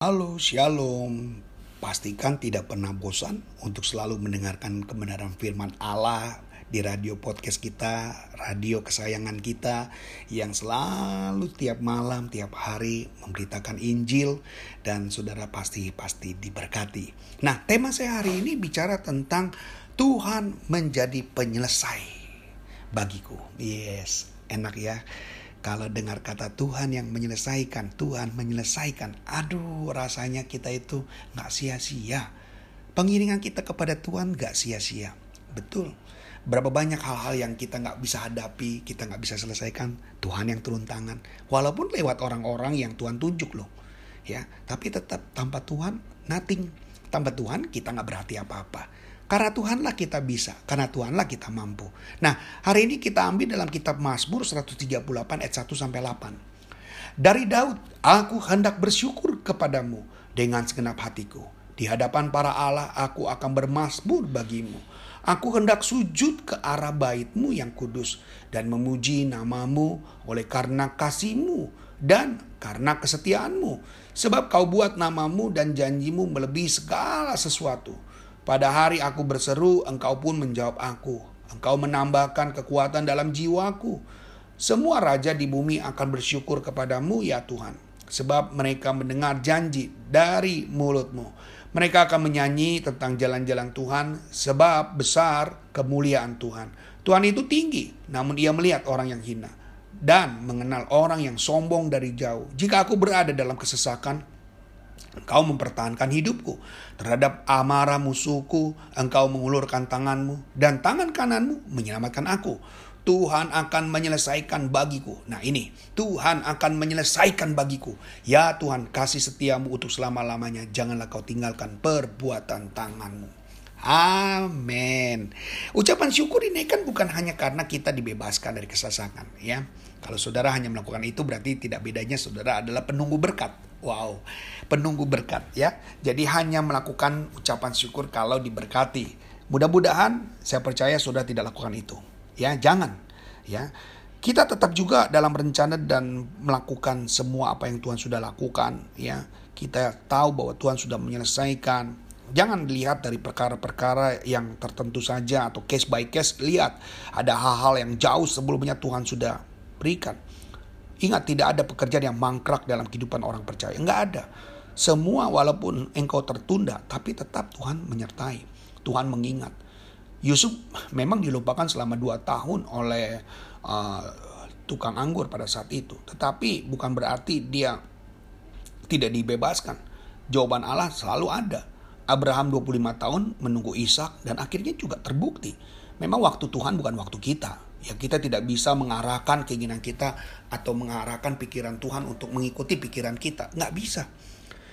Halo, Shalom. Pastikan tidak pernah bosan untuk selalu mendengarkan kebenaran firman Allah di radio podcast kita, radio kesayangan kita yang selalu tiap malam, tiap hari memberitakan Injil dan saudara pasti pasti diberkati. Nah, tema saya hari ini bicara tentang Tuhan menjadi penyelesai bagiku. Yes, enak ya kalau dengar kata Tuhan yang menyelesaikan, Tuhan menyelesaikan, aduh rasanya kita itu gak sia-sia. Pengiringan kita kepada Tuhan gak sia-sia. Betul. Berapa banyak hal-hal yang kita gak bisa hadapi, kita gak bisa selesaikan, Tuhan yang turun tangan. Walaupun lewat orang-orang yang Tuhan tunjuk loh. ya. Tapi tetap tanpa Tuhan, nothing. Tanpa Tuhan kita gak berarti apa-apa. Karena Tuhanlah kita bisa, karena Tuhanlah kita mampu. Nah, hari ini kita ambil dalam kitab Mazmur 138 ayat 1 sampai 8. Dari Daud, aku hendak bersyukur kepadamu dengan segenap hatiku. Di hadapan para Allah aku akan bermasmur bagimu. Aku hendak sujud ke arah baitmu yang kudus dan memuji namamu oleh karena kasihmu dan karena kesetiaanmu. Sebab kau buat namamu dan janjimu melebihi segala sesuatu pada hari aku berseru, engkau pun menjawab aku. Engkau menambahkan kekuatan dalam jiwaku. Semua raja di bumi akan bersyukur kepadamu ya Tuhan. Sebab mereka mendengar janji dari mulutmu. Mereka akan menyanyi tentang jalan-jalan Tuhan sebab besar kemuliaan Tuhan. Tuhan itu tinggi, namun ia melihat orang yang hina dan mengenal orang yang sombong dari jauh. Jika aku berada dalam kesesakan, Engkau mempertahankan hidupku. Terhadap amarah musuhku, engkau mengulurkan tanganmu. Dan tangan kananmu menyelamatkan aku. Tuhan akan menyelesaikan bagiku. Nah ini, Tuhan akan menyelesaikan bagiku. Ya Tuhan, kasih setiamu untuk selama-lamanya. Janganlah kau tinggalkan perbuatan tanganmu. Amin. Ucapan syukur ini kan bukan hanya karena kita dibebaskan dari kesesakan, ya. Kalau saudara hanya melakukan itu berarti tidak bedanya saudara adalah penunggu berkat. Wow, penunggu berkat ya. Jadi hanya melakukan ucapan syukur kalau diberkati. Mudah-mudahan saya percaya saudara tidak lakukan itu. Ya, jangan. Ya. Kita tetap juga dalam rencana dan melakukan semua apa yang Tuhan sudah lakukan, ya. Kita tahu bahwa Tuhan sudah menyelesaikan Jangan dilihat dari perkara-perkara yang tertentu saja atau case by case. Lihat ada hal-hal yang jauh sebelumnya Tuhan sudah berikan. Ingat tidak ada pekerjaan yang mangkrak dalam kehidupan orang percaya. Enggak ada. Semua walaupun engkau tertunda, tapi tetap Tuhan menyertai. Tuhan mengingat. Yusuf memang dilupakan selama dua tahun oleh uh, tukang anggur pada saat itu. Tetapi bukan berarti dia tidak dibebaskan. Jawaban Allah selalu ada. Abraham 25 tahun menunggu Ishak dan akhirnya juga terbukti. Memang waktu Tuhan bukan waktu kita. Ya kita tidak bisa mengarahkan keinginan kita atau mengarahkan pikiran Tuhan untuk mengikuti pikiran kita. Nggak bisa.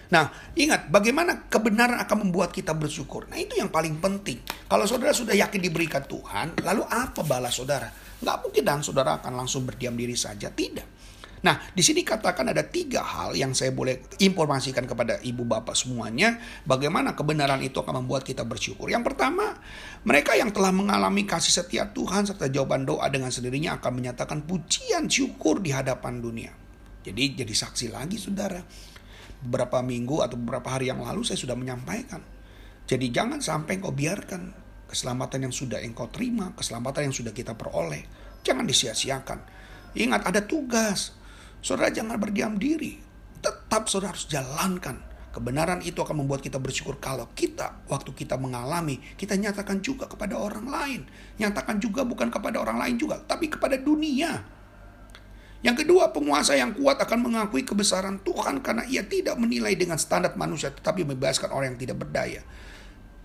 Nah, ingat bagaimana kebenaran akan membuat kita bersyukur. Nah, itu yang paling penting. Kalau saudara sudah yakin diberikan Tuhan, lalu apa balas saudara? Nggak mungkin dan saudara akan langsung berdiam diri saja. Tidak. Nah, di sini katakan ada tiga hal yang saya boleh informasikan kepada ibu bapak semuanya. Bagaimana kebenaran itu akan membuat kita bersyukur. Yang pertama, mereka yang telah mengalami kasih setia Tuhan serta jawaban doa dengan sendirinya akan menyatakan pujian syukur di hadapan dunia. Jadi jadi saksi lagi saudara. Beberapa minggu atau beberapa hari yang lalu saya sudah menyampaikan. Jadi jangan sampai engkau biarkan keselamatan yang sudah engkau terima, keselamatan yang sudah kita peroleh. Jangan disia-siakan. Ingat ada tugas. Saudara jangan berdiam diri. Tetap saudara harus jalankan. Kebenaran itu akan membuat kita bersyukur kalau kita waktu kita mengalami, kita nyatakan juga kepada orang lain. Nyatakan juga bukan kepada orang lain juga, tapi kepada dunia. Yang kedua, penguasa yang kuat akan mengakui kebesaran Tuhan karena ia tidak menilai dengan standar manusia tetapi membebaskan orang yang tidak berdaya.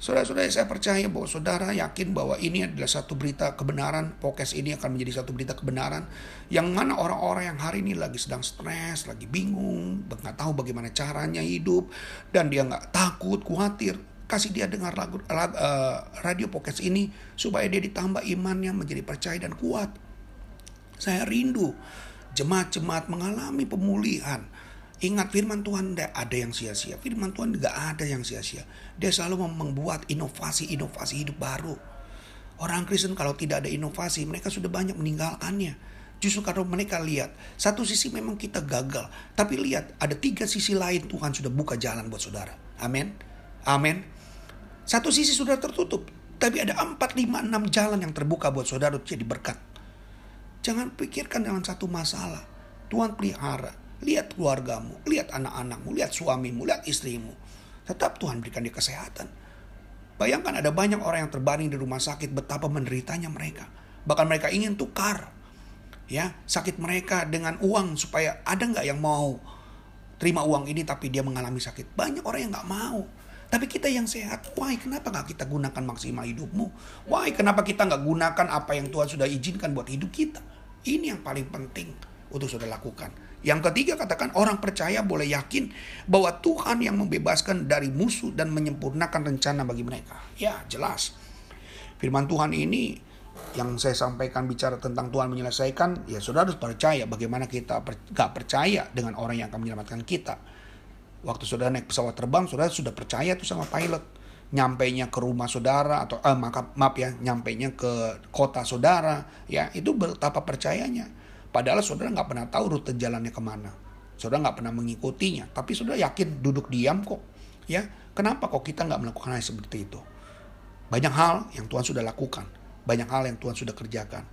Saudara-saudara saya percaya bahwa saudara yakin bahwa ini adalah satu berita kebenaran. Podcast ini akan menjadi satu berita kebenaran. Yang mana orang-orang yang hari ini lagi sedang stres, lagi bingung, nggak tahu bagaimana caranya hidup. Dan dia nggak takut, khawatir. Kasih dia dengar lagu, lagu uh, radio podcast ini supaya dia ditambah imannya menjadi percaya dan kuat. Saya rindu jemaat-jemaat mengalami pemulihan Ingat firman Tuhan tidak ada yang sia-sia. Firman Tuhan tidak ada yang sia-sia. Dia selalu membuat inovasi-inovasi hidup baru. Orang Kristen kalau tidak ada inovasi, mereka sudah banyak meninggalkannya. Justru karena mereka lihat, satu sisi memang kita gagal. Tapi lihat, ada tiga sisi lain Tuhan sudah buka jalan buat saudara. Amin. Amin. Satu sisi sudah tertutup. Tapi ada empat, lima, enam jalan yang terbuka buat saudara jadi berkat. Jangan pikirkan dengan satu masalah. Tuhan pelihara. Lihat keluargamu, lihat anak-anakmu, lihat suamimu, lihat istrimu. Tetap Tuhan berikan dia kesehatan. Bayangkan ada banyak orang yang terbaring di rumah sakit betapa menderitanya mereka. Bahkan mereka ingin tukar ya sakit mereka dengan uang supaya ada nggak yang mau terima uang ini tapi dia mengalami sakit. Banyak orang yang nggak mau. Tapi kita yang sehat, why kenapa nggak kita gunakan maksimal hidupmu? Why kenapa kita nggak gunakan apa yang Tuhan sudah izinkan buat hidup kita? Ini yang paling penting untuk sudah lakukan. Yang ketiga katakan orang percaya boleh yakin bahwa Tuhan yang membebaskan dari musuh dan menyempurnakan rencana bagi mereka. Ya jelas. Firman Tuhan ini yang saya sampaikan bicara tentang Tuhan menyelesaikan, ya saudara harus percaya bagaimana kita per, gak percaya dengan orang yang akan menyelamatkan kita. Waktu saudara naik pesawat terbang, saudara sudah percaya tuh sama pilot. Nyampainya ke rumah saudara atau eh, maaf ya, nyampainya ke kota saudara, ya itu betapa percayanya Padahal saudara nggak pernah tahu rute jalannya ke mana. Saudara nggak pernah mengikutinya. Tapi saudara yakin duduk diam kok. Ya, kenapa kok kita nggak melakukan hal seperti itu? Banyak hal yang Tuhan sudah lakukan. Banyak hal yang Tuhan sudah kerjakan.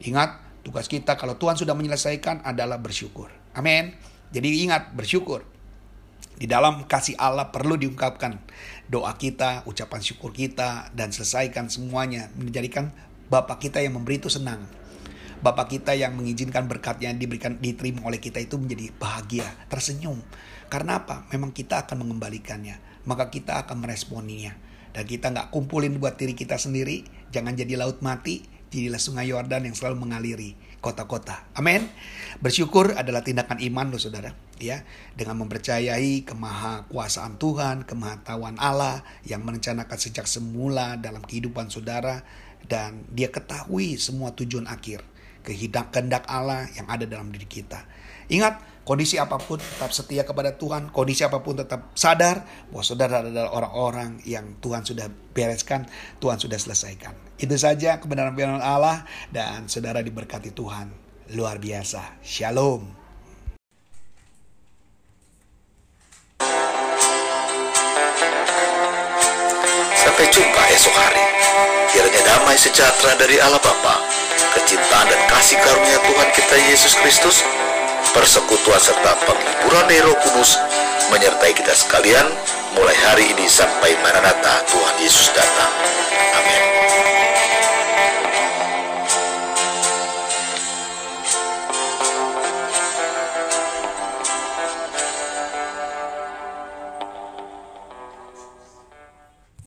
Ingat, tugas kita kalau Tuhan sudah menyelesaikan adalah bersyukur. Amin. Jadi ingat, bersyukur. Di dalam kasih Allah perlu diungkapkan doa kita, ucapan syukur kita, dan selesaikan semuanya. Menjadikan Bapak kita yang memberi itu senang. Bapak kita yang mengizinkan berkatnya diberikan diterima oleh kita itu menjadi bahagia, tersenyum. Karena apa? Memang kita akan mengembalikannya. Maka kita akan meresponinya. Dan kita nggak kumpulin buat diri kita sendiri. Jangan jadi laut mati. Jadilah sungai Yordan yang selalu mengaliri kota-kota. Amin. Bersyukur adalah tindakan iman loh saudara. Ya, dengan mempercayai kemahakuasaan Tuhan, kemahatauan Allah yang merencanakan sejak semula dalam kehidupan saudara dan dia ketahui semua tujuan akhir kehendak Allah yang ada dalam diri kita. Ingat, kondisi apa pun tetap setia kepada Tuhan, kondisi apa pun tetap sadar bahwa saudara adalah orang-orang yang Tuhan sudah bereskan, Tuhan sudah selesaikan. Itu saja kebenaran firman Allah dan saudara diberkati Tuhan. Luar biasa. Shalom. Sampai jumpa esok hari. Kiranya damai sejahtera dari Allah Bapa kecintaan dan kasih karunia Tuhan kita Yesus Kristus, persekutuan serta penghiburan dari Roh Kudus menyertai kita sekalian mulai hari ini sampai Maranatha Tuhan Yesus datang.